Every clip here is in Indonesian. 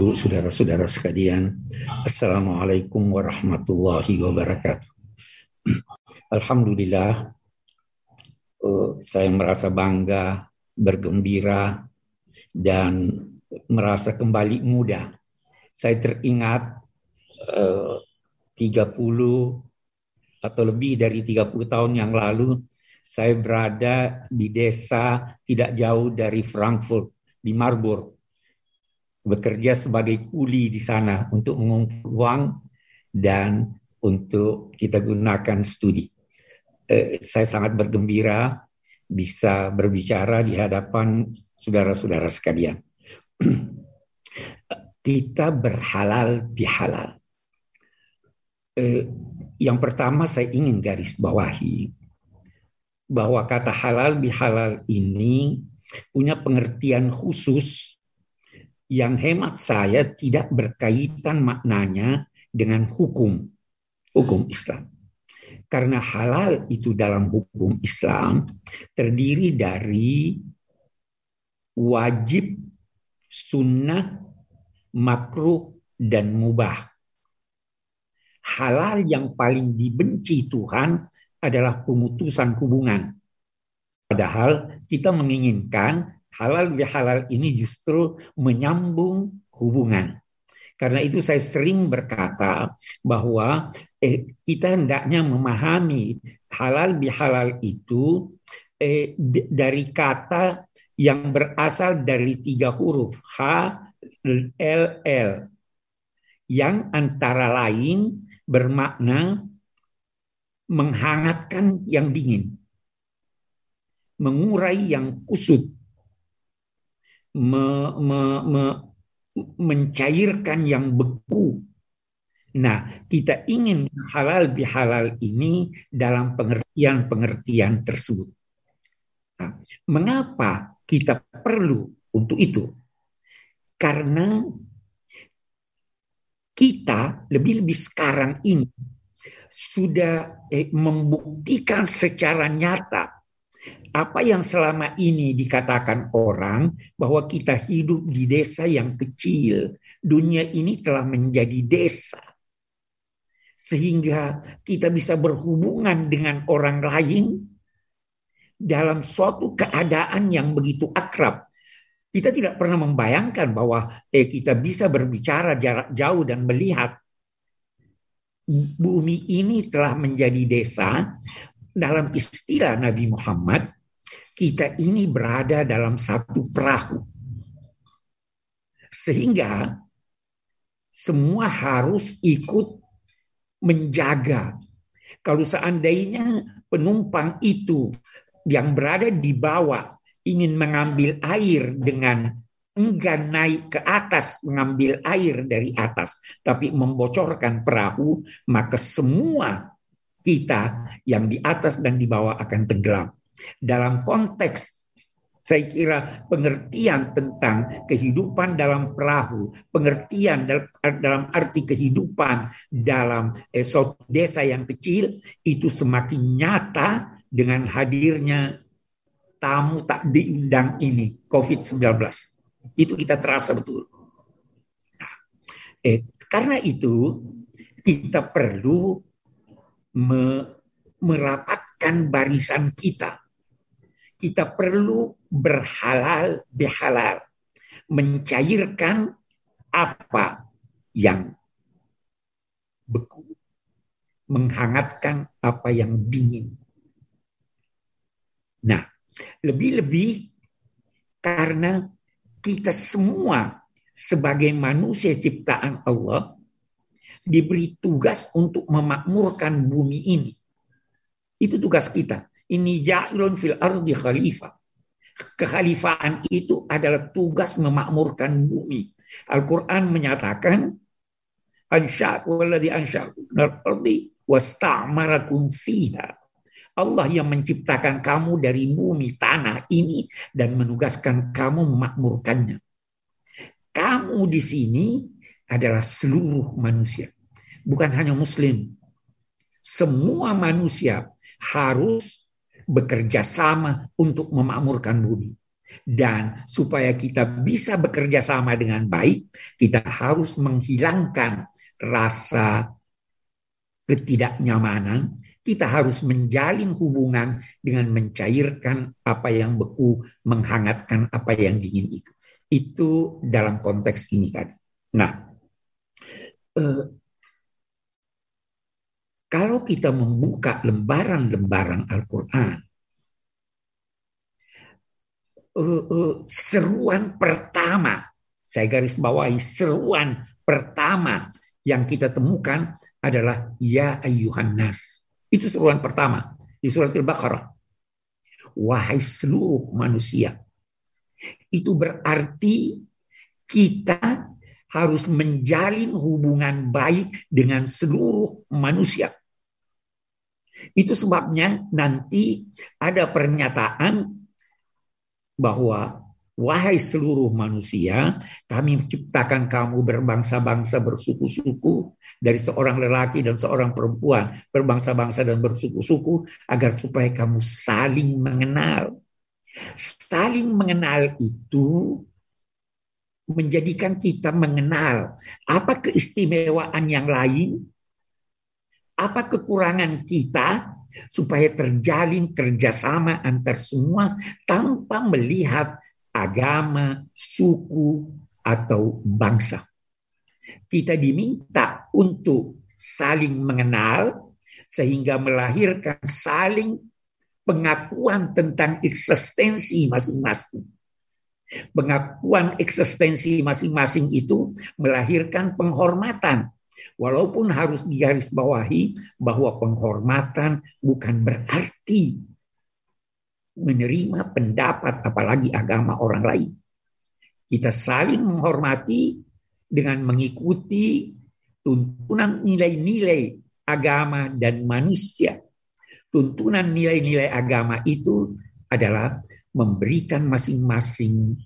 Ibu, saudara-saudara sekalian, Assalamualaikum warahmatullahi wabarakatuh. Alhamdulillah, uh, saya merasa bangga, bergembira, dan merasa kembali muda. Saya teringat uh, 30 atau lebih dari 30 tahun yang lalu, saya berada di desa tidak jauh dari Frankfurt, di Marburg bekerja sebagai kuli di sana untuk mengumpul uang dan untuk kita gunakan studi. Eh, saya sangat bergembira bisa berbicara di hadapan saudara-saudara sekalian. kita berhalal bihalal. Eh, yang pertama saya ingin garis bawahi bahwa kata halal bihalal ini punya pengertian khusus yang hemat saya tidak berkaitan maknanya dengan hukum hukum Islam. Karena halal itu dalam hukum Islam terdiri dari wajib, sunnah, makruh, dan mubah. Halal yang paling dibenci Tuhan adalah pemutusan hubungan. Padahal kita menginginkan halal bihalal ini justru menyambung hubungan. Karena itu saya sering berkata bahwa eh, kita hendaknya memahami halal bihalal itu eh, dari kata yang berasal dari tiga huruf H, L, L yang antara lain bermakna menghangatkan yang dingin, mengurai yang kusut, me, me, me, mencairkan yang beku. Nah, kita ingin halal bihalal ini dalam pengertian-pengertian tersebut. Nah, mengapa kita perlu untuk itu? Karena kita lebih-lebih sekarang ini sudah eh, membuktikan secara nyata apa yang selama ini dikatakan orang bahwa kita hidup di desa yang kecil, dunia ini telah menjadi desa. Sehingga kita bisa berhubungan dengan orang lain dalam suatu keadaan yang begitu akrab. Kita tidak pernah membayangkan bahwa eh, kita bisa berbicara jarak jauh dan melihat bumi ini telah menjadi desa dalam istilah Nabi Muhammad kita ini berada dalam satu perahu. Sehingga semua harus ikut menjaga. Kalau seandainya penumpang itu yang berada di bawah ingin mengambil air dengan enggan naik ke atas mengambil air dari atas, tapi membocorkan perahu, maka semua kita yang di atas dan di bawah akan tenggelam dalam konteks saya kira pengertian tentang kehidupan dalam perahu, pengertian dalam arti kehidupan dalam suatu desa yang kecil itu semakin nyata dengan hadirnya tamu tak diundang ini COVID-19. Itu kita terasa betul. Nah, eh, karena itu kita perlu me, merapatkan barisan kita kita perlu berhalal bihalal. Mencairkan apa yang beku. Menghangatkan apa yang dingin. Nah, lebih-lebih karena kita semua sebagai manusia ciptaan Allah diberi tugas untuk memakmurkan bumi ini. Itu tugas kita. Ini ja'ilun fil ardi khalifah. Kekhalifaan itu adalah tugas memakmurkan bumi. Al-Quran menyatakan, ansha'ku ardi fiha. Allah yang menciptakan kamu dari bumi tanah ini dan menugaskan kamu memakmurkannya. Kamu di sini adalah seluruh manusia, bukan hanya muslim. Semua manusia harus bekerja sama untuk memakmurkan bumi. Dan supaya kita bisa bekerja sama dengan baik, kita harus menghilangkan rasa ketidaknyamanan, kita harus menjalin hubungan dengan mencairkan apa yang beku, menghangatkan apa yang dingin itu. Itu dalam konteks ini tadi. Nah, eh, kalau kita membuka lembaran-lembaran Al-Quran, eh, eh, seruan pertama, saya garis bawahi seruan pertama yang kita temukan adalah ya ayyuhan nas. Itu seruan pertama di surat Al-Baqarah. Wahai seluruh manusia. Itu berarti kita harus menjalin hubungan baik dengan seluruh manusia. Itu sebabnya nanti ada pernyataan bahwa Wahai seluruh manusia, kami menciptakan kamu berbangsa-bangsa bersuku-suku dari seorang lelaki dan seorang perempuan, berbangsa-bangsa dan bersuku-suku agar supaya kamu saling mengenal. Saling mengenal itu menjadikan kita mengenal apa keistimewaan yang lain, apa kekurangan kita, supaya terjalin kerjasama antar semua tanpa melihat agama, suku, atau bangsa. Kita diminta untuk saling mengenal sehingga melahirkan saling pengakuan tentang eksistensi masing-masing. Pengakuan eksistensi masing-masing itu melahirkan penghormatan. Walaupun harus digarisbawahi bahwa penghormatan bukan berarti menerima pendapat apalagi agama orang lain. Kita saling menghormati dengan mengikuti tuntunan nilai-nilai agama dan manusia. Tuntunan nilai-nilai agama itu adalah memberikan masing-masing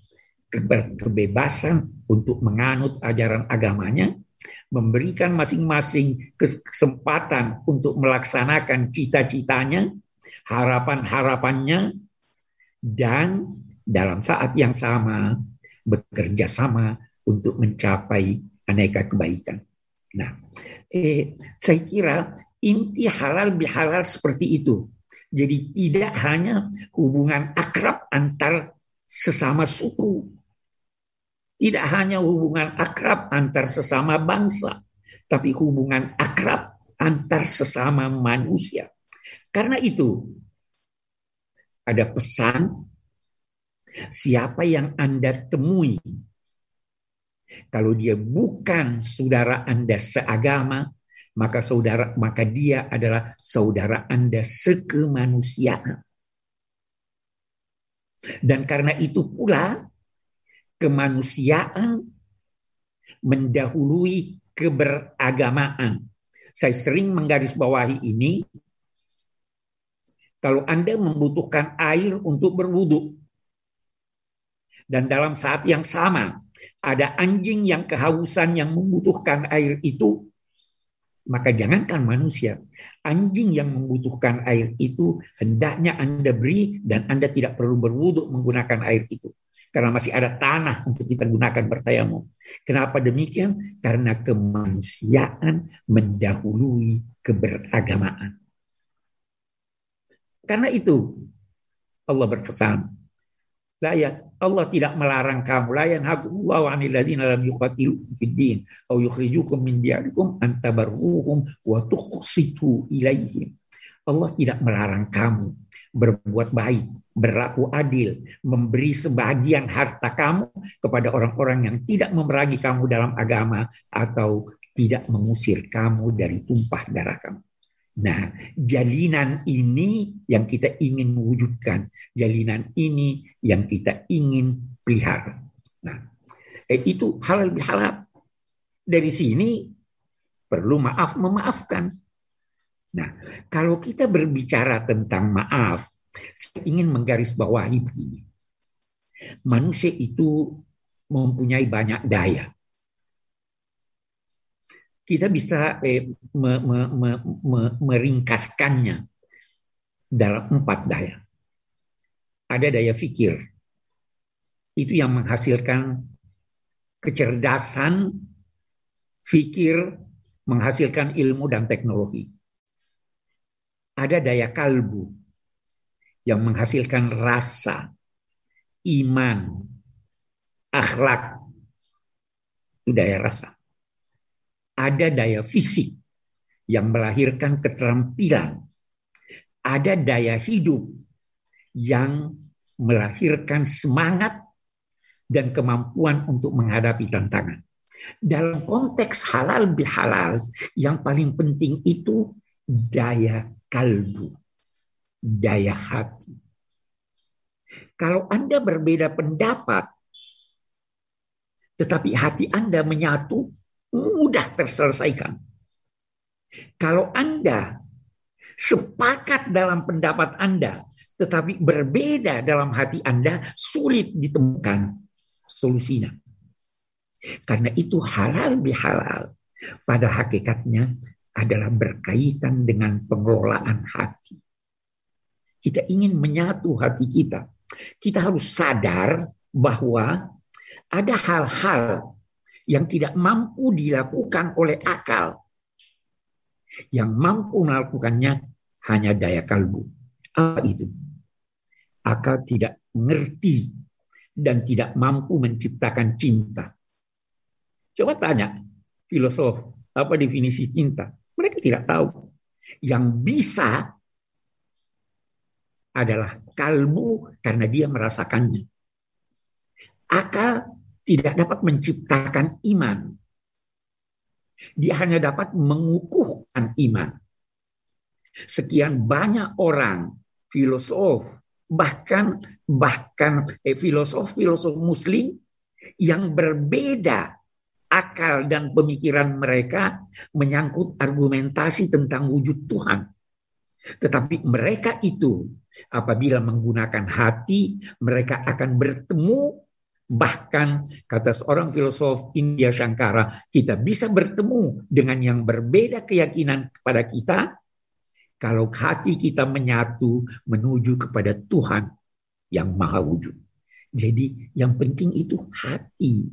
kebebasan untuk menganut ajaran agamanya, memberikan masing-masing kesempatan untuk melaksanakan cita-citanya, harapan-harapannya, dan dalam saat yang sama bekerja sama untuk mencapai aneka kebaikan. Nah, eh, saya kira inti halal bihalal seperti itu. Jadi tidak hanya hubungan akrab antar sesama suku, tidak hanya hubungan akrab antar sesama bangsa, tapi hubungan akrab antar sesama manusia. Karena itu, ada pesan siapa yang Anda temui. Kalau dia bukan saudara Anda seagama, maka saudara maka dia adalah saudara Anda sekemanusiaan. Dan karena itu pula kemanusiaan mendahului keberagamaan. Saya sering menggarisbawahi ini kalau Anda membutuhkan air untuk berwudu, dan dalam saat yang sama ada anjing yang kehausan yang membutuhkan air itu, maka jangankan manusia, anjing yang membutuhkan air itu hendaknya Anda beri dan Anda tidak perlu berwudhu menggunakan air itu. Karena masih ada tanah untuk kita gunakan bertayamum. Kenapa demikian? Karena kemanusiaan mendahului keberagamaan. Karena itu Allah berpesan, layak Allah tidak melarang kamu la 'anil lam fid din yukhrijukum min diyarikum an tabarruhum wa. Allah tidak melarang kamu berbuat baik, berlaku adil, memberi sebagian harta kamu kepada orang-orang yang tidak memerangi kamu dalam agama atau tidak mengusir kamu dari tumpah darah kamu. Nah, jalinan ini yang kita ingin wujudkan, jalinan ini yang kita ingin pelihara. Nah, eh, itu halal bihalal. Dari sini perlu maaf memaafkan. Nah, kalau kita berbicara tentang maaf, saya ingin menggarisbawahi begini. Manusia itu mempunyai banyak daya kita bisa eh, me, me, me, me, meringkaskannya dalam empat daya. Ada daya fikir, itu yang menghasilkan kecerdasan, fikir, menghasilkan ilmu dan teknologi. Ada daya kalbu yang menghasilkan rasa, iman, akhlak. Itu daya rasa. Ada daya fisik yang melahirkan keterampilan. Ada daya hidup yang melahirkan semangat dan kemampuan untuk menghadapi tantangan. Dalam konteks halal bihalal, yang paling penting itu daya kalbu, daya hati. Kalau Anda berbeda pendapat, tetapi hati Anda menyatu, mudah terselesaikan. Kalau Anda sepakat dalam pendapat Anda, tetapi berbeda dalam hati Anda, sulit ditemukan solusinya. Karena itu halal bihalal pada hakikatnya adalah berkaitan dengan pengelolaan hati. Kita ingin menyatu hati kita. Kita harus sadar bahwa ada hal-hal yang tidak mampu dilakukan oleh akal. Yang mampu melakukannya hanya daya kalbu. Apa itu? Akal tidak mengerti dan tidak mampu menciptakan cinta. Coba tanya filosof, apa definisi cinta? Mereka tidak tahu. Yang bisa adalah kalbu karena dia merasakannya. Akal tidak dapat menciptakan iman. Dia hanya dapat mengukuhkan iman. Sekian banyak orang filosof bahkan bahkan eh, filosof filosof muslim yang berbeda akal dan pemikiran mereka menyangkut argumentasi tentang wujud Tuhan. Tetapi mereka itu apabila menggunakan hati, mereka akan bertemu bahkan kata seorang filosof India Shankara, kita bisa bertemu dengan yang berbeda keyakinan kepada kita kalau hati kita menyatu menuju kepada Tuhan yang maha wujud. Jadi yang penting itu hati.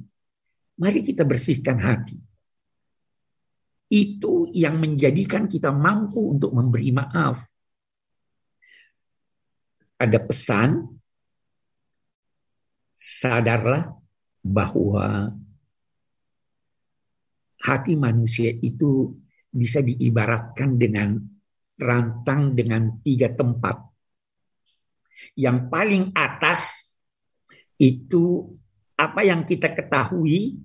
Mari kita bersihkan hati. Itu yang menjadikan kita mampu untuk memberi maaf. Ada pesan, sadarlah bahwa hati manusia itu bisa diibaratkan dengan rantang dengan tiga tempat. Yang paling atas itu apa yang kita ketahui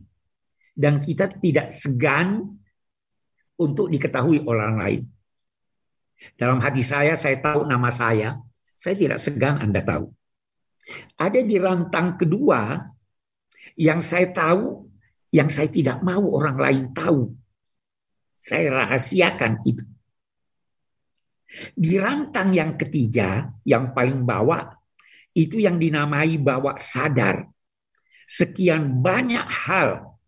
dan kita tidak segan untuk diketahui orang lain. Dalam hati saya, saya tahu nama saya, saya tidak segan Anda tahu. Ada di rantang kedua yang saya tahu, yang saya tidak mau orang lain tahu. Saya rahasiakan itu. Di rantang yang ketiga, yang paling bawah, itu yang dinamai bawah sadar. Sekian banyak hal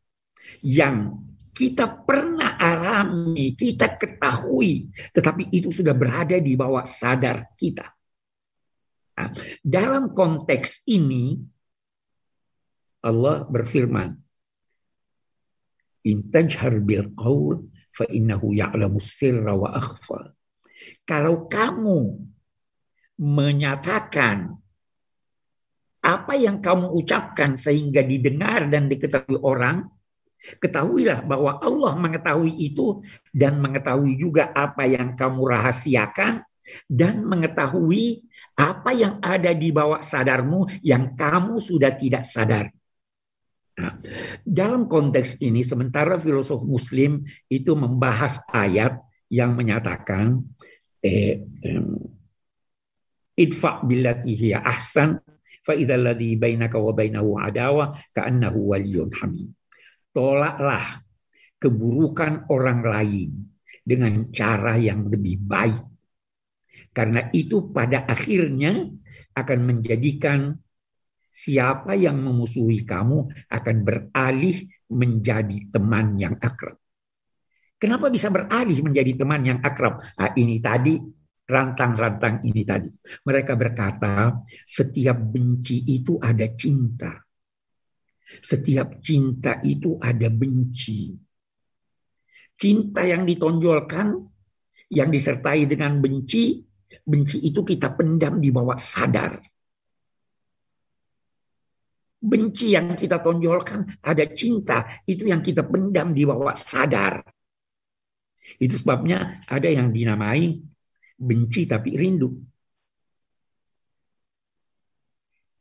yang kita pernah alami, kita ketahui, tetapi itu sudah berada di bawah sadar kita. Nah, dalam konteks ini, Allah berfirman, In tajhar bil qawl fa innahu ya'lamu sirra wa akhfa. Kalau kamu menyatakan apa yang kamu ucapkan sehingga didengar dan diketahui orang, ketahuilah bahwa Allah mengetahui itu dan mengetahui juga apa yang kamu rahasiakan dan mengetahui apa yang ada di bawah sadarmu yang kamu sudah tidak sadar. Nah, dalam konteks ini, sementara filosof Muslim itu membahas ayat yang menyatakan eh, idfa billati hiya ahsan waliyyun hamim. Tolaklah keburukan orang lain dengan cara yang lebih baik. Karena itu pada akhirnya akan menjadikan siapa yang memusuhi kamu akan beralih menjadi teman yang akrab. Kenapa bisa beralih menjadi teman yang akrab? Nah, ini tadi rantang-rantang ini tadi. Mereka berkata, setiap benci itu ada cinta. Setiap cinta itu ada benci. Cinta yang ditonjolkan, yang disertai dengan benci, benci itu kita pendam di bawah sadar. Benci yang kita tonjolkan ada cinta, itu yang kita pendam di bawah sadar. Itu sebabnya ada yang dinamai benci tapi rindu.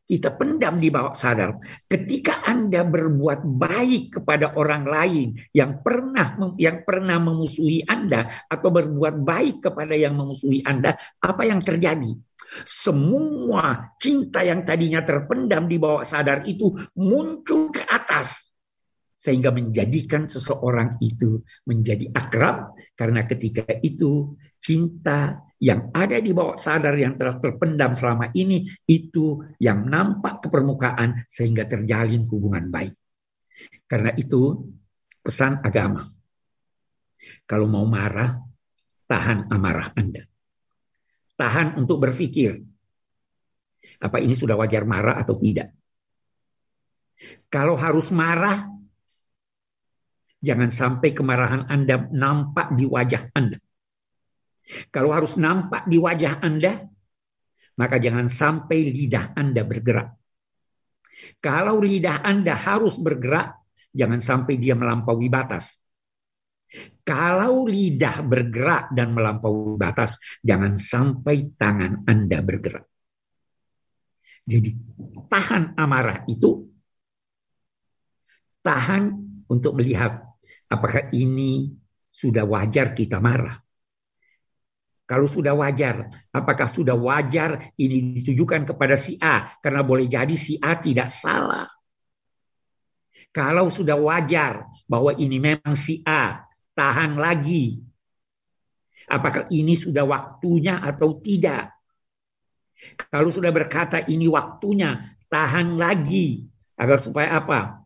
kita pendam di bawah sadar. Ketika Anda berbuat baik kepada orang lain yang pernah yang pernah memusuhi Anda atau berbuat baik kepada yang memusuhi Anda, apa yang terjadi? Semua cinta yang tadinya terpendam di bawah sadar itu muncul ke atas sehingga menjadikan seseorang itu menjadi akrab karena ketika itu cinta yang ada di bawah sadar yang telah terpendam selama ini itu yang nampak ke permukaan sehingga terjalin hubungan baik. Karena itu pesan agama. Kalau mau marah, tahan amarah Anda. Tahan untuk berpikir. Apa ini sudah wajar marah atau tidak? Kalau harus marah, jangan sampai kemarahan Anda nampak di wajah Anda. Kalau harus nampak di wajah Anda, maka jangan sampai lidah Anda bergerak. Kalau lidah Anda harus bergerak, jangan sampai dia melampaui batas. Kalau lidah bergerak dan melampaui batas, jangan sampai tangan Anda bergerak. Jadi tahan amarah itu tahan untuk melihat apakah ini sudah wajar kita marah. Kalau sudah wajar, apakah sudah wajar ini ditujukan kepada si A? Karena boleh jadi si A tidak salah. Kalau sudah wajar bahwa ini memang si A, tahan lagi. Apakah ini sudah waktunya atau tidak? Kalau sudah berkata ini waktunya, tahan lagi. Agar supaya apa?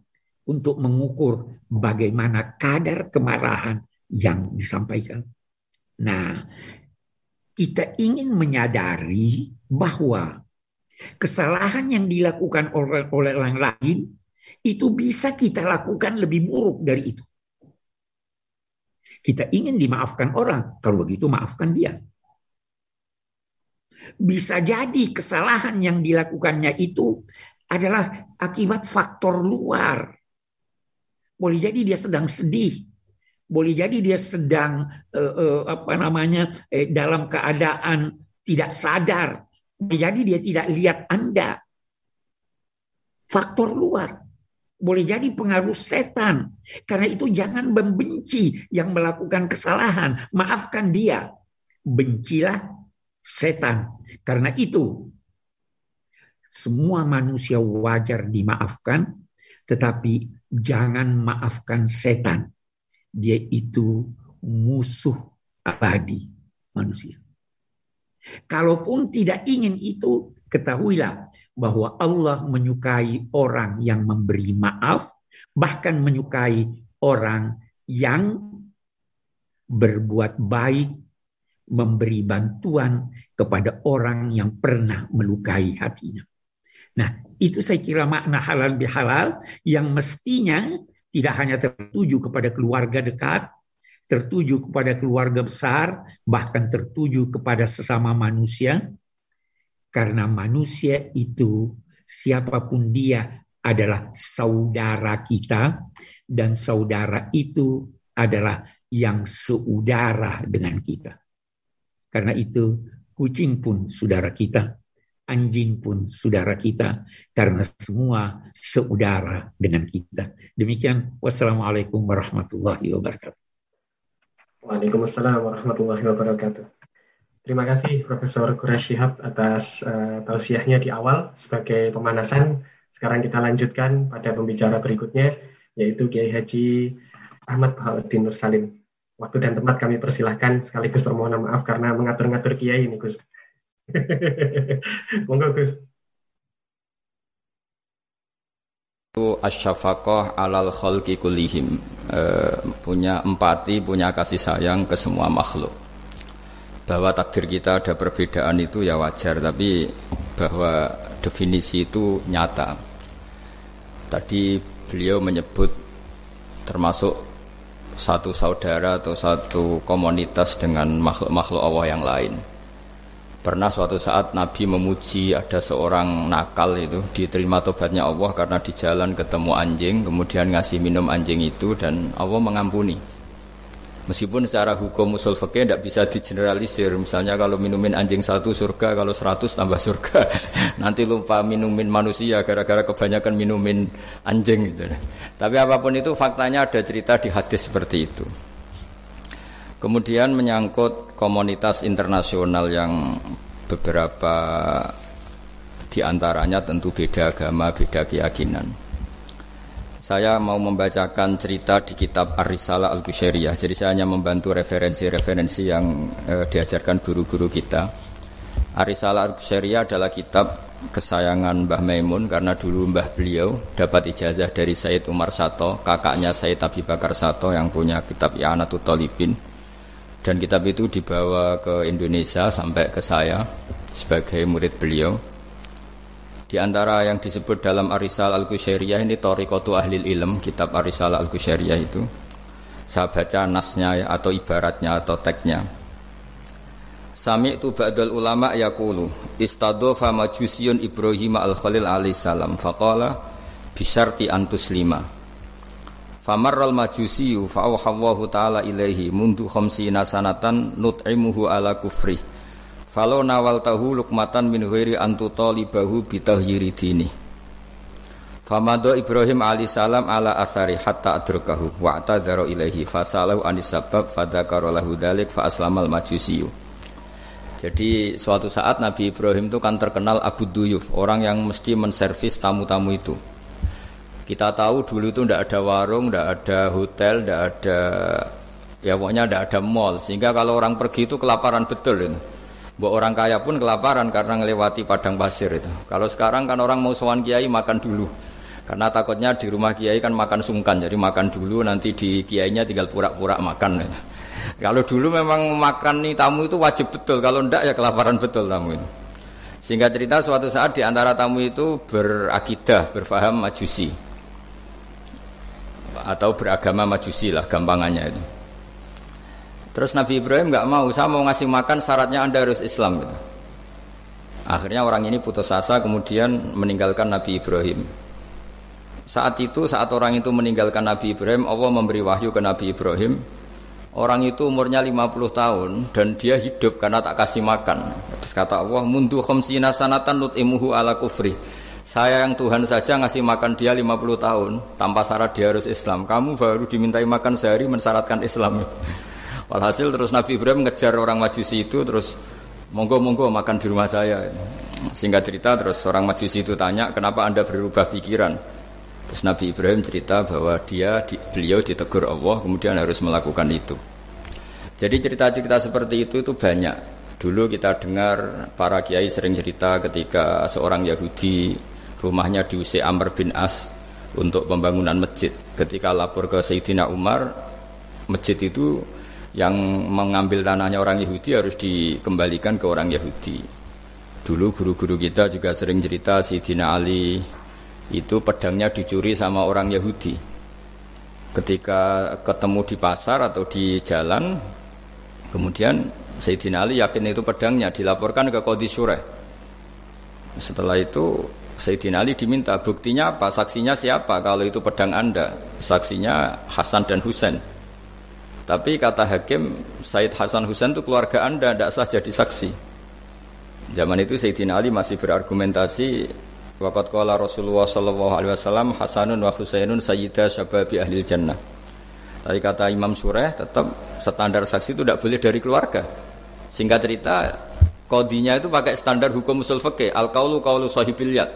Untuk mengukur bagaimana kadar kemarahan yang disampaikan. Nah, kita ingin menyadari bahwa kesalahan yang dilakukan oleh, oleh orang lain itu bisa kita lakukan lebih buruk dari itu. Kita ingin dimaafkan orang, kalau begitu maafkan dia. Bisa jadi kesalahan yang dilakukannya itu adalah akibat faktor luar. Boleh jadi dia sedang sedih, boleh jadi dia sedang uh, uh, apa namanya eh, dalam keadaan tidak sadar. Boleh jadi dia tidak lihat Anda. Faktor luar. Boleh jadi pengaruh setan. Karena itu jangan membenci yang melakukan kesalahan. Maafkan dia. Bencilah setan. Karena itu semua manusia wajar dimaafkan, tetapi jangan maafkan setan dia itu musuh abadi manusia. Kalaupun tidak ingin itu, ketahuilah bahwa Allah menyukai orang yang memberi maaf, bahkan menyukai orang yang berbuat baik, memberi bantuan kepada orang yang pernah melukai hatinya. Nah, itu saya kira makna halal bihalal yang mestinya tidak hanya tertuju kepada keluarga dekat, tertuju kepada keluarga besar, bahkan tertuju kepada sesama manusia, karena manusia itu siapa pun dia adalah saudara kita, dan saudara itu adalah yang seudara dengan kita. Karena itu, kucing pun saudara kita, anjing pun saudara kita karena semua seudara dengan kita. Demikian wassalamualaikum warahmatullahi wabarakatuh. Waalaikumsalam warahmatullahi wabarakatuh. Terima kasih Profesor Quraish Shihab atas uh, tausiahnya di awal sebagai pemanasan. Sekarang kita lanjutkan pada pembicara berikutnya yaitu Kiai Haji Ahmad Bahaluddin Nur Salim. Waktu dan tempat kami persilahkan sekaligus permohonan maaf karena mengatur-ngatur Kiai ini Gus. Monggo Gus. Itu asyafaqah alal khalqi kullihim e, punya empati, punya kasih sayang ke semua makhluk. Bahwa takdir kita ada perbedaan itu ya wajar, tapi bahwa definisi itu nyata. Tadi beliau menyebut termasuk satu saudara atau satu komunitas dengan makhluk-makhluk Allah yang lain. Pernah suatu saat Nabi memuji ada seorang nakal itu diterima tobatnya Allah karena di jalan ketemu anjing kemudian ngasih minum anjing itu dan Allah mengampuni. Meskipun secara hukum usul fikih tidak bisa digeneralisir. Misalnya kalau minumin anjing satu surga, kalau seratus tambah surga. Nanti lupa minumin manusia gara-gara kebanyakan minumin anjing gitu. Tapi apa pun itu faktanya ada cerita di hadis seperti itu. Kemudian menyangkut komunitas internasional yang beberapa di antaranya tentu beda agama, beda keyakinan. Saya mau membacakan cerita di kitab Ar-Risalah Al-Qusyairiyah. Jadi saya hanya membantu referensi-referensi yang eh, diajarkan guru-guru kita. Ar-Risalah Al-Qusyairiyah adalah kitab kesayangan Mbah Maimun karena dulu Mbah beliau dapat ijazah dari Said Umar Sato, kakaknya Said Abi Bakar Sato yang punya kitab I'anatul Talibin. Dan kitab itu dibawa ke Indonesia sampai ke saya sebagai murid beliau di antara yang disebut dalam Arisal Al-Qusyairiyah ini Torikotu Ahlil Ilm, kitab Arisal Al-Qusyairiyah itu. Saya baca nasnya atau ibaratnya atau teksnya. Sami itu ba'dal ulama yakulu istadofa majusiyun Ibrahim al-Khalil alaihi salam faqala bisyarti antus lima Famarral majusiyu fa'awhawahu ta'ala ilaihi mundu khamsina sanatan nut'imuhu ala kufrih Falau nawal tahu lukmatan min ghairi antu talibahu bitahyiri dini. Famado Ibrahim alaihi salam ala athari hatta adrakahu wa atadzara ilaihi fasalahu anis sabab fadzakara lahu dalik fa aslamal majusiyu. Jadi suatu saat Nabi Ibrahim itu kan terkenal Abu Duyuf, orang yang mesti menservis tamu-tamu itu. Kita tahu dulu itu tidak ada warung, tidak ada hotel, tidak ada ya pokoknya tidak ada mall, sehingga kalau orang pergi itu kelaparan betul itu. Buat orang kaya pun kelaparan karena melewati padang pasir itu. Kalau sekarang kan orang mau sowan kiai makan dulu. Karena takutnya di rumah kiai kan makan sungkan, jadi makan dulu nanti di kiainya tinggal pura-pura makan. Kalau dulu memang makan nih tamu itu wajib betul, kalau ndak ya kelaparan betul tamu itu. Sehingga cerita suatu saat di antara tamu itu berakidah, berfaham majusi. Atau beragama majusi lah gampangannya itu. Terus Nabi Ibrahim nggak mau, saya mau ngasih makan syaratnya anda harus Islam gitu. Akhirnya orang ini putus asa kemudian meninggalkan Nabi Ibrahim. Saat itu saat orang itu meninggalkan Nabi Ibrahim, Allah memberi wahyu ke Nabi Ibrahim. Orang itu umurnya 50 tahun dan dia hidup karena tak kasih makan. Terus kata Allah, "Mundu khamsina sanatan nut'imuhu ala kufri." Saya yang Tuhan saja ngasih makan dia 50 tahun tanpa syarat dia harus Islam. Kamu baru dimintai makan sehari mensyaratkan Islam. Walhasil terus Nabi Ibrahim ngejar orang Majusi itu terus monggo-monggo makan di rumah saya. Singkat cerita terus orang Majusi itu tanya, "Kenapa Anda berubah pikiran?" Terus Nabi Ibrahim cerita bahwa dia di, beliau ditegur Allah kemudian harus melakukan itu. Jadi cerita-cerita seperti itu itu banyak. Dulu kita dengar para kiai sering cerita ketika seorang Yahudi rumahnya diusir Amr bin As untuk pembangunan masjid. Ketika lapor ke Sayyidina Umar, masjid itu yang mengambil tanahnya orang Yahudi harus dikembalikan ke orang Yahudi. Dulu guru-guru kita juga sering cerita si Dina Ali itu pedangnya dicuri sama orang Yahudi. Ketika ketemu di pasar atau di jalan, kemudian Sayyidina Ali yakin itu pedangnya dilaporkan ke Qadi Sureh. Setelah itu Sayyidina Ali diminta buktinya apa, saksinya siapa kalau itu pedang Anda. Saksinya Hasan dan Husain. Tapi kata hakim Said Hasan Husain itu keluarga anda tidak sah jadi saksi. Zaman itu Sayyidina Ali masih berargumentasi Waqat qala Rasulullah sallallahu alaihi wasallam Hasanun wa Husainun sayyidah syababi ahli jannah. Tapi kata Imam Sureh tetap standar saksi itu tidak boleh dari keluarga. Singkat cerita, kodinya itu pakai standar hukum usul fikih, al kaulu kaulu sahibil yad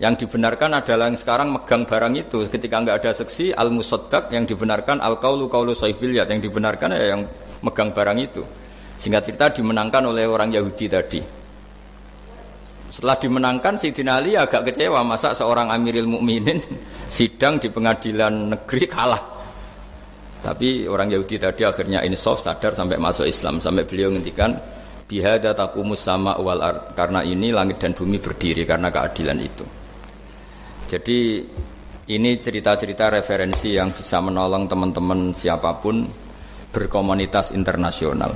yang dibenarkan adalah yang sekarang megang barang itu. Ketika nggak ada seksi al musaddaq yang dibenarkan al kaulu kaulu sohibiliyat yang dibenarkan ya yang megang barang itu. Sehingga cerita dimenangkan oleh orang Yahudi tadi. Setelah dimenangkan si Ali agak kecewa. Masa seorang Amiril Mukminin sidang di pengadilan negeri kalah. Tapi orang Yahudi tadi akhirnya insaf sadar sampai masuk Islam. Sampai beliau ngendikan bihada takumus sama wal karena ini langit dan bumi berdiri karena keadilan itu jadi ini cerita-cerita referensi yang bisa menolong teman-teman siapa pun berkomunitas internasional.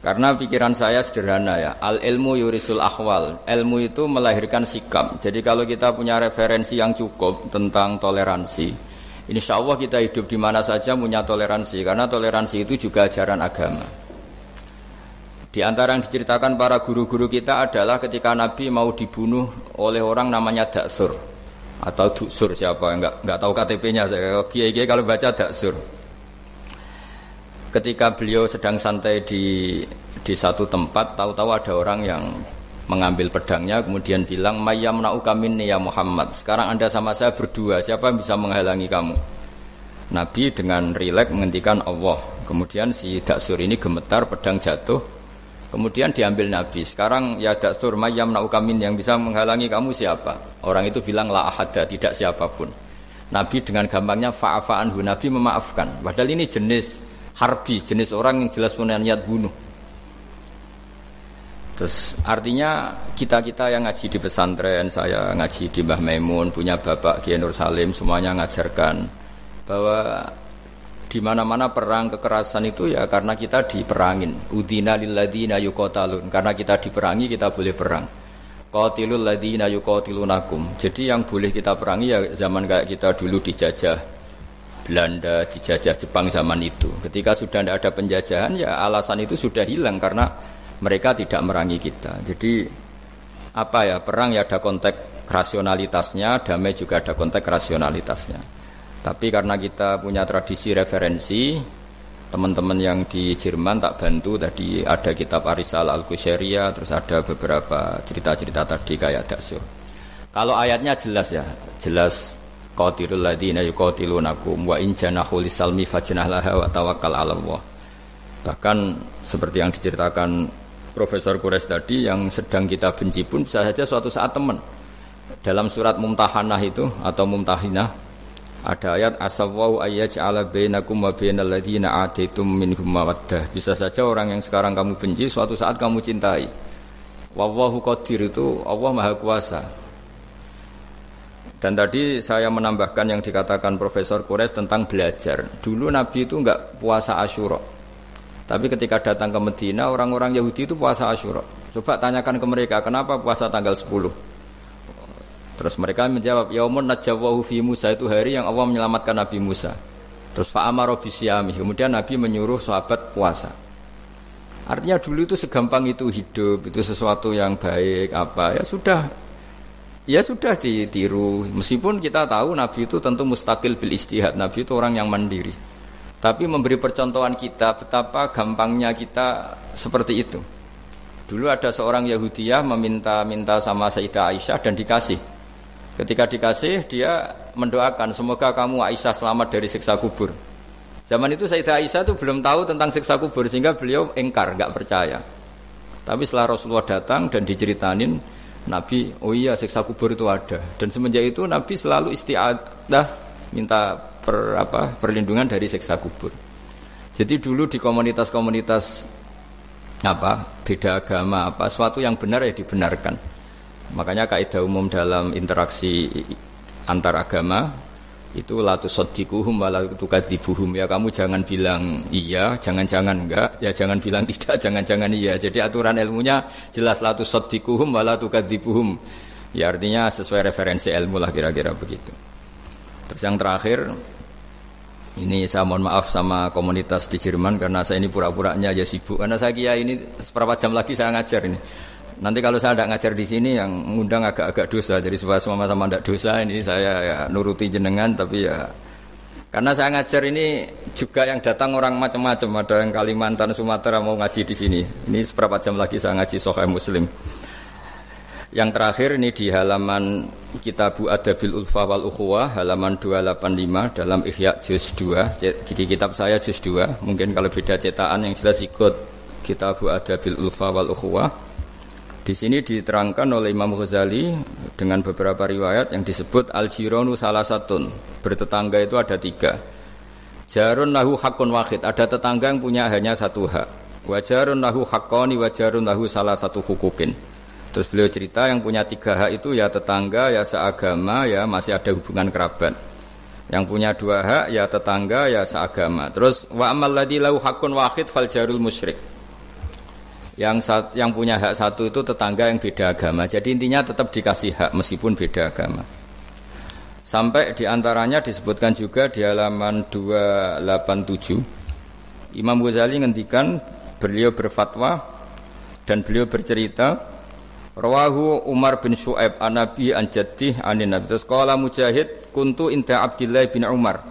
Karena pikiran saya sederhana ya, al ilmu yurisul akhwal. Ilmu itu melahirkan sikap. Jadi kalau kita punya referensi yang cukup tentang toleransi, insya Allah kita hidup di mana saja punya toleransi. Karena toleransi itu juga ajaran agama. Di antara yang diceritakan para guru-guru kita adalah ketika Nabi mau dibunuh oleh orang namanya Daksur. Atau Duksur siapa enggak enggak tahu KTP-nya saya. Kiai kalau baca Daksur. Ketika beliau sedang santai di di satu tempat tahu-tahu ada orang yang mengambil pedangnya kemudian bilang mayam minni ya Muhammad. Sekarang anda sama saya berdua siapa yang bisa menghalangi kamu? Nabi dengan rileks menghentikan Allah. Kemudian si Daksur ini gemetar pedang jatuh kemudian diambil Nabi. Sekarang ya Daksur mayam min yang bisa menghalangi kamu siapa? Orang itu bilang la ahada tidak siapa pun. Nabi dengan gampangnya fa'afa'anhu Nabi memaafkan. Padahal ini jenis harbi, jenis orang yang jelas punya niat bunuh. Terus artinya kita-kita yang ngaji di pesantren, saya ngaji di Mbah Maimun, punya Bapak Kiai Nur Salim, semuanya ngajarkan bahwa di mana-mana perang kekerasan itu ya karena kita diperangin. Udina lilladina yuqatalun. Karena kita diperangi kita boleh perang. Qatilul ladina yuqatilunakum. Jadi yang boleh kita perangi ya zaman kayak kita dulu dijajah Belanda dijajah Jepang zaman itu. Ketika sudah tidak ada penjajahan, ya alasan itu sudah hilang karena mereka tidak merangi kita. Jadi apa ya perang ya ada konteks rasionalitasnya, damai juga ada konteks rasionalitasnya. Tapi karena kita punya tradisi referensi, teman-teman yang di Jerman tak bantu tadi ada kitab Arisal al Qusairia, terus ada beberapa cerita-cerita tadi kayak Daksur. Kalau ayatnya jelas ya, jelas qatilul ladina yuqatilunakum wa in janahu lisalmi fajnah laha wa tawakkal 'ala Allah. Bahkan seperti yang diceritakan Profesor Kures tadi yang sedang kita benci pun bisa saja suatu saat teman. Dalam surat Mumtahanah itu atau Mumtahinah ada ayat asawwau ayyaj'ala bainakum wa bainal ladina ataitum minhum mawaddah. Bisa saja orang yang sekarang kamu benci suatu saat kamu cintai. Wallahu qadir itu Allah Maha Kuasa dan tadi saya menambahkan yang dikatakan Profesor Kures tentang belajar. Dulu Nabi itu enggak puasa Asyura. Tapi ketika datang ke Medina, orang-orang Yahudi itu puasa Asyura. Coba tanyakan ke mereka, kenapa puasa tanggal 10? Terus mereka menjawab, Yaumun najjawahu fi Musa itu hari yang Allah menyelamatkan Nabi Musa. Terus fa'amaro bisyami. Kemudian Nabi menyuruh sahabat puasa. Artinya dulu itu segampang itu hidup, itu sesuatu yang baik apa ya sudah Ya sudah ditiru. Meskipun kita tahu Nabi itu tentu mustakil bil istihad. Nabi itu orang yang mandiri. Tapi memberi percontohan kita betapa gampangnya kita seperti itu. Dulu ada seorang Yahudiyah meminta-minta sama Sayyidah Aisyah dan dikasih. Ketika dikasih dia mendoakan semoga kamu Aisyah selamat dari siksa kubur. Zaman itu Sayyidah Aisyah itu belum tahu tentang siksa kubur sehingga beliau engkar, nggak percaya. Tapi setelah Rasulullah datang dan diceritanin, Nabi, oh iya siksa kubur itu ada. Dan semenjak itu Nabi selalu istiadah minta per, apa, perlindungan dari siksa kubur. Jadi dulu di komunitas-komunitas apa beda agama apa suatu yang benar ya dibenarkan. Makanya kaidah umum dalam interaksi antar agama itu latu sodikuhum latu tukadzibuhum. Ya kamu jangan bilang iya jangan-jangan enggak. Ya jangan bilang tidak jangan-jangan iya. Jadi aturan ilmunya jelas latu sodikuhum latu tukadzibuhum. Ya artinya sesuai referensi ilmu lah kira-kira begitu. Terus yang terakhir ini saya mohon maaf sama komunitas di Jerman karena saya ini pura-puranya aja sibuk. Karena saya kira ini seberapa jam lagi saya ngajar ini Nanti kalau saya tidak ngajar di sini yang ngundang agak-agak dosa, jadi supaya sama-sama tidak dosa ini saya ya nuruti jenengan tapi ya karena saya ngajar ini juga yang datang orang macam-macam, ada yang Kalimantan, Sumatera mau ngaji di sini. Ini seberapa jam lagi saya ngaji Sahih Muslim. Yang terakhir ini di halaman Kitabu Adabil Ulfa wal Ukhuwah halaman 285 dalam Ihya juz 2. Di kitab saya juz 2. Mungkin kalau beda cetakan yang jelas ikut Kitabu Adabil Ulfa wal Ukhuwah di sini diterangkan oleh Imam Ghazali dengan beberapa riwayat yang disebut al-jironu salah satun. Bertetangga itu ada tiga. Jarun lahu hakun wahid. Ada tetangga yang punya hanya satu hak. Wajarun lahu hakoni wajarun lahu salah satu hukukin. Terus beliau cerita yang punya tiga hak itu ya tetangga, ya seagama, ya masih ada hubungan kerabat. Yang punya dua hak ya tetangga, ya seagama. Terus wa amal lahu hakun wahid fal jarul musyrik. Yang sat, yang punya hak satu itu tetangga yang beda agama. Jadi intinya tetap dikasih hak meskipun beda agama. Sampai di antaranya disebutkan juga di halaman 287 Imam Ghazali ngendikan beliau berfatwa dan beliau bercerita Rawahu Umar bin Shu'aib an Nabi an Jaddih anin Nabi. Terus qala Mujahid kuntu inda Abdullah bin Umar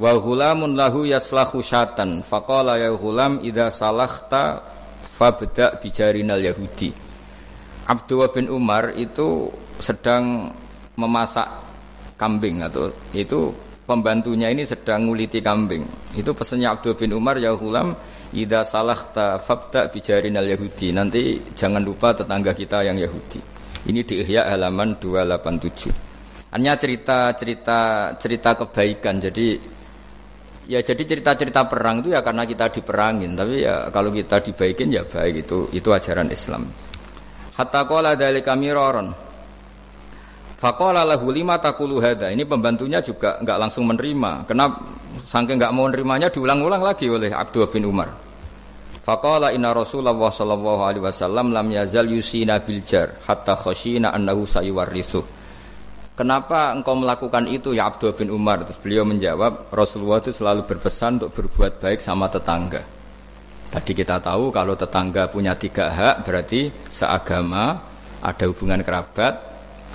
wa ghulamun lahu yaslahu syatan faqala ya ghulam idza salakhta fabda bijarinal yahudi. Abdullah bin Umar itu sedang memasak kambing atau itu pembantunya ini sedang nguliti kambing. Itu pesannya Abdullah bin Umar ya ghulam Ida salah fabda bijarin al Yahudi. Nanti jangan lupa tetangga kita yang Yahudi. Ini di Ihya halaman 287. Hanya cerita cerita cerita kebaikan. Jadi ya jadi cerita-cerita perang itu ya karena kita diperangin. Tapi ya kalau kita dibaikin ya baik itu itu ajaran Islam. Hatta qala dzalika miraron. Faqala lahu lima takulu hada. Ini pembantunya juga nggak langsung menerima. Kenapa saking nggak mau nerimanya diulang-ulang lagi oleh Abdul bin Umar. Faqala inna Rasulullah sallallahu alaihi wasallam lam yazal yusina bil jar hatta khashina annahu sayuwarrithu. Kenapa engkau melakukan itu ya Abdul bin Umar? Terus beliau menjawab, Rasulullah itu selalu berpesan untuk berbuat baik sama tetangga. Tadi kita tahu kalau tetangga punya tiga hak berarti seagama, ada hubungan kerabat,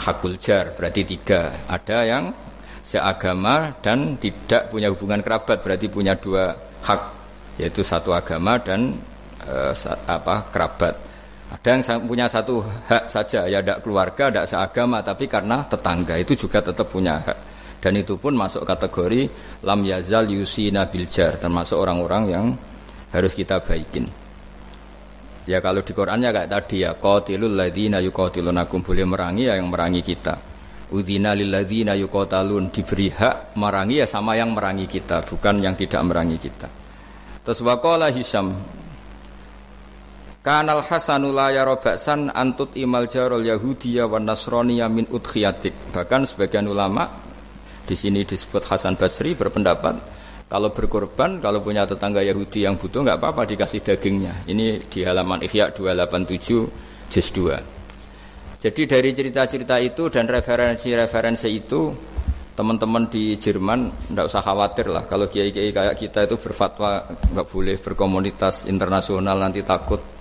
hakul jar berarti tiga. Ada yang seagama dan tidak punya hubungan kerabat berarti punya dua hak yaitu satu agama dan e, apa kerabat ada yang punya satu hak saja. Ya tidak keluarga tidak seagama tapi karena tetangga itu juga tetap punya hak. Dan itu pun masuk kategori lam yazal yusina biljar termasuk orang-orang yang harus kita baikin. Ya kalau di Qurannya kayak tadi ya qatilul ladzina yuqatilunakum boleh merangi ya yang merangi kita. Udhina lilladzina yuqatalun diberi hak merangi ya sama yang merangi kita, bukan yang tidak merangi kita. Terus waqala Hisam Kanal Hasanu la yara antut imal jarul Yahudiyya wan Nasraniyya min udkhiyatik. Bahkan sebagian ulama di sini disebut Hasan Basri berpendapat kalau berkorban, kalau punya tetangga Yahudi yang butuh nggak apa-apa dikasih dagingnya. Ini di halaman Ihya 287 juz 2. Jadi dari cerita-cerita itu dan referensi-referensi itu teman-teman di Jerman tidak usah khawatir lah kalau kiai-kiai kayak kita itu berfatwa nggak boleh berkomunitas internasional nanti takut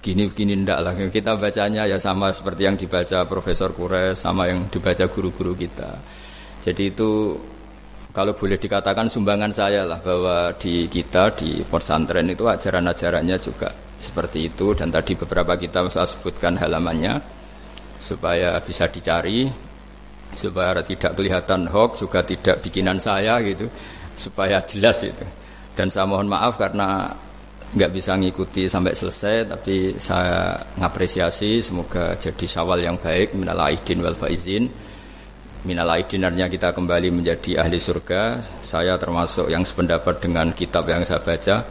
begini begini ndak lah. Kita bacanya ya sama seperti yang dibaca Profesor Kures sama yang dibaca guru-guru kita. Jadi itu kalau boleh dikatakan sumbangan saya lah bahwa di kita di pesantren itu ajaran-ajarannya juga seperti itu. Dan tadi beberapa kita saya sebutkan halamannya supaya bisa dicari supaya tidak kelihatan hoax juga tidak bikinan saya gitu supaya jelas itu. Dan saya mohon maaf karena nggak bisa ngikuti sampai selesai tapi saya ngapresiasi semoga jadi sawal yang baik. Minal aidin wal faizin. Minal aidin artinya kita kembali menjadi ahli surga. Saya termasuk yang sependapat dengan kitab yang saya baca.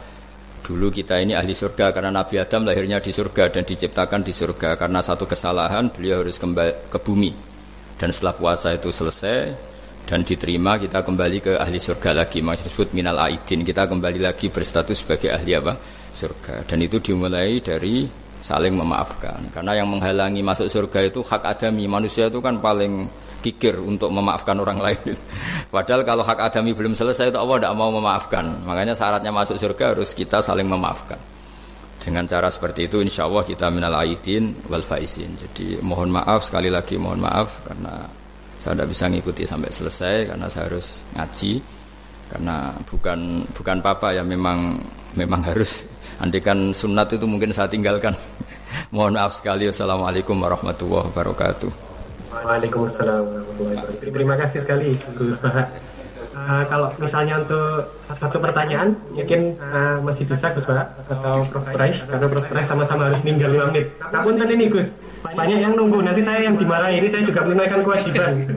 Dulu kita ini ahli surga karena Nabi Adam lahirnya di surga dan diciptakan di surga. Karena satu kesalahan beliau harus kembali ke bumi. Dan setelah puasa itu selesai dan diterima kita kembali ke ahli surga lagi maksud minal aidin kita kembali lagi berstatus sebagai ahli apa surga dan itu dimulai dari saling memaafkan karena yang menghalangi masuk surga itu hak adami manusia itu kan paling kikir untuk memaafkan orang lain. Padahal kalau hak adami belum selesai itu Allah tidak mau memaafkan. Makanya syaratnya masuk surga harus kita saling memaafkan. Dengan cara seperti itu insya Allah kita minal aidin wal faizin. Jadi mohon maaf sekali lagi mohon maaf karena saya tidak bisa ngikuti sampai selesai karena saya harus ngaji karena bukan bukan papa ya memang memang harus andikan sunat itu mungkin saya tinggalkan. mohon maaf sekali. Wassalamualaikum warahmatullahi wabarakatuh. Waalaikumsalam warahmatullahi wabarakatuh. Terima kasih sekali Gus. Uh, kalau misalnya untuk satu pertanyaan, mungkin uh, masih bisa Gus Baha atau Prof. Price, karena Prof. Price sama-sama harus ninggal 5 menit. Namun tadi ini Gus, banyak yang nunggu. Nanti saya yang dimarahi, ini saya juga menunaikan kewajiban.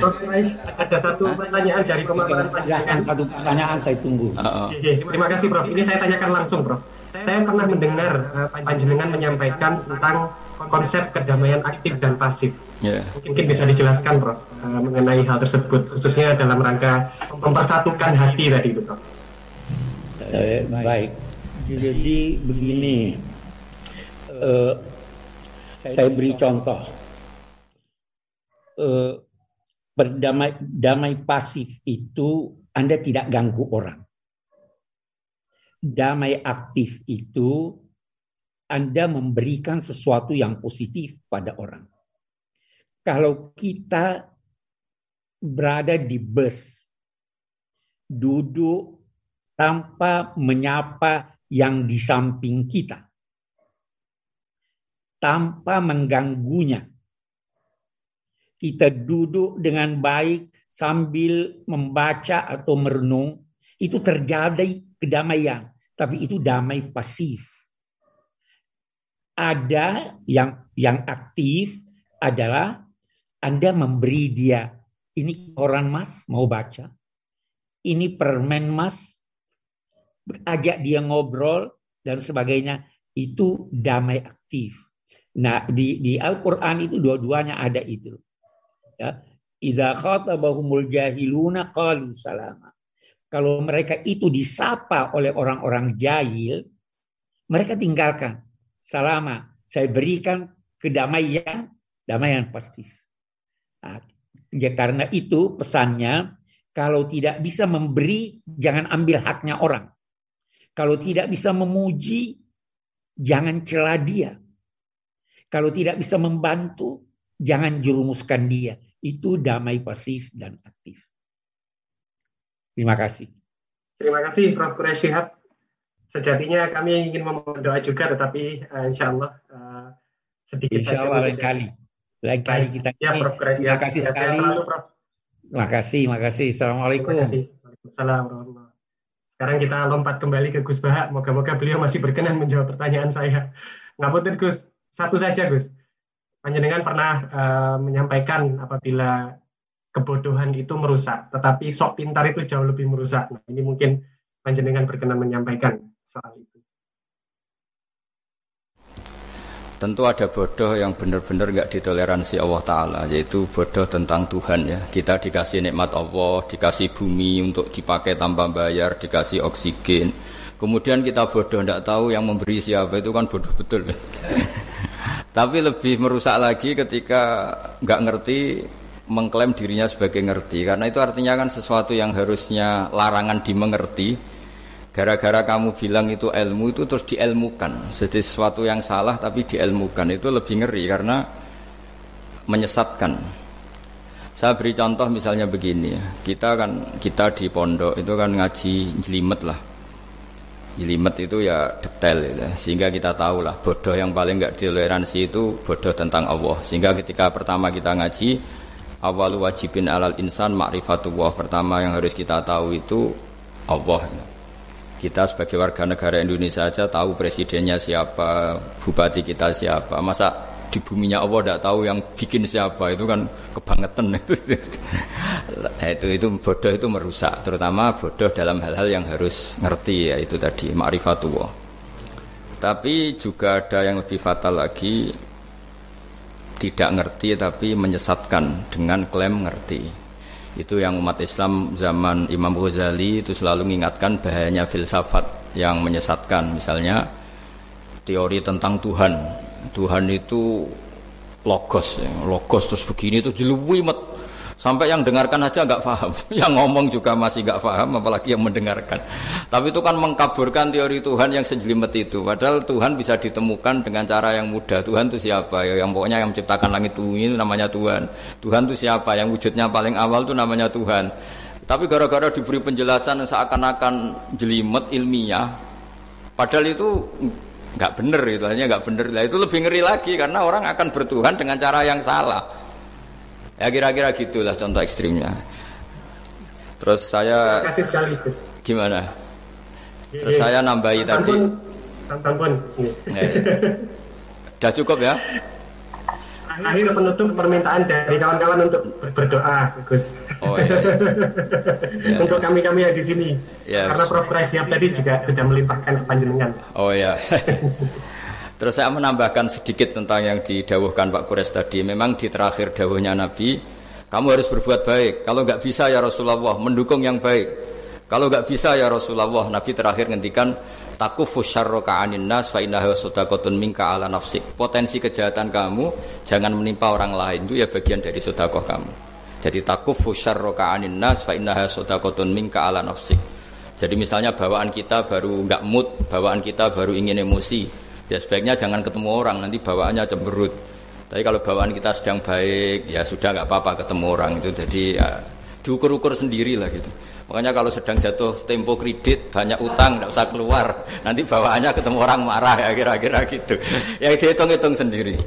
Prof. Price, ada satu pertanyaan dari kemarin Satu pertanyaan saya tunggu. Uh -oh. Terima kasih Prof. Ini saya tanyakan langsung Prof. saya pernah mendengar uh, panjenengan menyampaikan tentang konsep kedamaian aktif dan pasif. Yeah. Mungkin bisa dijelaskan, Prof, uh, mengenai hal tersebut, khususnya dalam rangka mempersatukan hati tadi itu, Prof. Eh, baik. Jadi begini, uh, saya beri contoh. Uh, berdamai damai pasif itu Anda tidak ganggu orang. Damai aktif itu Anda memberikan sesuatu yang positif pada orang. Kalau kita berada di bus, duduk tanpa menyapa yang di samping kita, tanpa mengganggunya, kita duduk dengan baik sambil membaca atau merenung, itu terjadi kedamaian, tapi itu damai pasif. Ada yang yang aktif adalah Anda memberi dia ini koran Mas mau baca. Ini permen Mas ajak dia ngobrol dan sebagainya itu damai aktif. Nah, di di Al-Qur'an itu dua-duanya ada itu. Ya. Idza khatabahumul jahiluna qalu salama. Kalau mereka itu disapa oleh orang-orang jahil, mereka tinggalkan. Salama, saya berikan kedamaian, damaian pasif. Nah, ya karena itu pesannya, kalau tidak bisa memberi, jangan ambil haknya orang. Kalau tidak bisa memuji, jangan celah dia. Kalau tidak bisa membantu, jangan jerumuskan dia. Itu damai pasif dan aktif. Terima kasih. Terima kasih Prof. Quraish Sejatinya kami ingin memohon doa juga, tetapi uh, insya Allah uh, sedikit Insya Allah lain kali. Lain kali kita. Ya, Prof. Quraish Terima kasih sekali. Selalu, Prof. Terima kasih, terima kasih. Assalamualaikum. Terima kasih. Waalaikumsalam Sekarang kita lompat kembali ke Gus Bahak. Moga-moga beliau masih berkenan menjawab pertanyaan saya. Ngapunten Gus, satu saja Gus. Panjenengan pernah uh, menyampaikan apabila kebodohan itu merusak, tetapi sok pintar itu jauh lebih merusak. Nah, ini mungkin panjenengan berkenan menyampaikan soal itu. Tentu ada bodoh yang benar-benar nggak ditoleransi Allah Ta'ala, yaitu bodoh tentang Tuhan ya. Kita dikasih nikmat Allah, dikasih bumi untuk dipakai tanpa bayar, dikasih oksigen. Kemudian kita bodoh, nggak tahu yang memberi siapa, itu kan bodoh betul. Tapi lebih merusak lagi ketika nggak ngerti mengklaim dirinya sebagai ngerti karena itu artinya kan sesuatu yang harusnya larangan dimengerti gara-gara kamu bilang itu ilmu itu terus diilmukan. Jadi sesuatu yang salah tapi diilmukan. Itu lebih ngeri karena menyesatkan. Saya beri contoh misalnya begini kita kan kita di pondok itu kan ngaji jelimet lah. Jelimet itu ya detail gitu. sehingga kita tahu lah bodoh yang paling nggak ditoleransi itu bodoh tentang Allah. Sehingga ketika pertama kita ngaji awal wajibin alal insan ma'rifatullah pertama yang harus kita tahu itu Allah kita sebagai warga negara Indonesia saja tahu presidennya siapa bupati kita siapa. Masa di buminya Allah tidak tahu yang bikin siapa itu kan kebangetan. Itu nah, itu itu bodoh itu merusak terutama bodoh dalam hal-hal yang harus ngerti ya itu tadi ma'rifatullah. Tapi juga ada yang lebih fatal lagi tidak ngerti tapi menyesatkan dengan klaim ngerti itu yang umat Islam zaman Imam Ghazali itu selalu mengingatkan bahayanya filsafat yang menyesatkan. Misalnya teori tentang Tuhan. Tuhan itu logos, logos terus begini itu jeluwimet sampai yang dengarkan aja nggak paham, yang ngomong juga masih nggak paham, apalagi yang mendengarkan. Tapi itu kan mengkaburkan teori Tuhan yang sejelimet itu. Padahal Tuhan bisa ditemukan dengan cara yang mudah. Tuhan itu siapa? Ya, yang pokoknya yang menciptakan langit bumi itu namanya Tuhan. Tuhan itu siapa? Yang wujudnya paling awal itu namanya Tuhan. Tapi gara-gara diberi penjelasan seakan-akan jelimet ilmiah, padahal itu nggak bener itu hanya nggak bener itu lebih ngeri lagi karena orang akan bertuhan dengan cara yang salah ya kira-kira gitulah contoh ekstrimnya terus saya kasih sekali gimana terus saya nambahi tadi pun, pun. Ya, ya. udah cukup ya akhir penutup permintaan dari kawan-kawan untuk berdoa, Gus. Oh iya. iya. ya, untuk kami-kami yang di sini. Ya, Karena Prof. Siap tadi juga sudah melimpahkan kepanjenengan. Oh ya. Terus saya menambahkan sedikit tentang yang didawuhkan Pak Kures tadi. Memang di terakhir dawuhnya Nabi, kamu harus berbuat baik. Kalau nggak bisa ya Rasulullah, mendukung yang baik. Kalau nggak bisa ya Rasulullah, Nabi terakhir ngendikan takufu syarroka anin nas fa innahu sadaqatun minka ala nafsik. Potensi kejahatan kamu jangan menimpa orang lain itu ya bagian dari sedekah kamu. Jadi takufu syarroka anin nas fa innahu sadaqatun minka ala nafsik. Jadi misalnya bawaan kita baru nggak mood, bawaan kita baru ingin emosi, ya sebaiknya jangan ketemu orang nanti bawaannya cemberut. Tapi kalau bawaan kita sedang baik, ya sudah nggak apa-apa ketemu orang itu. Jadi ya diukur-ukur sendiri lah gitu. Makanya kalau sedang jatuh tempo kredit, banyak utang, tidak usah keluar. Nanti bawaannya ketemu orang marah ya kira-kira gitu. Ya dihitung-hitung sendiri.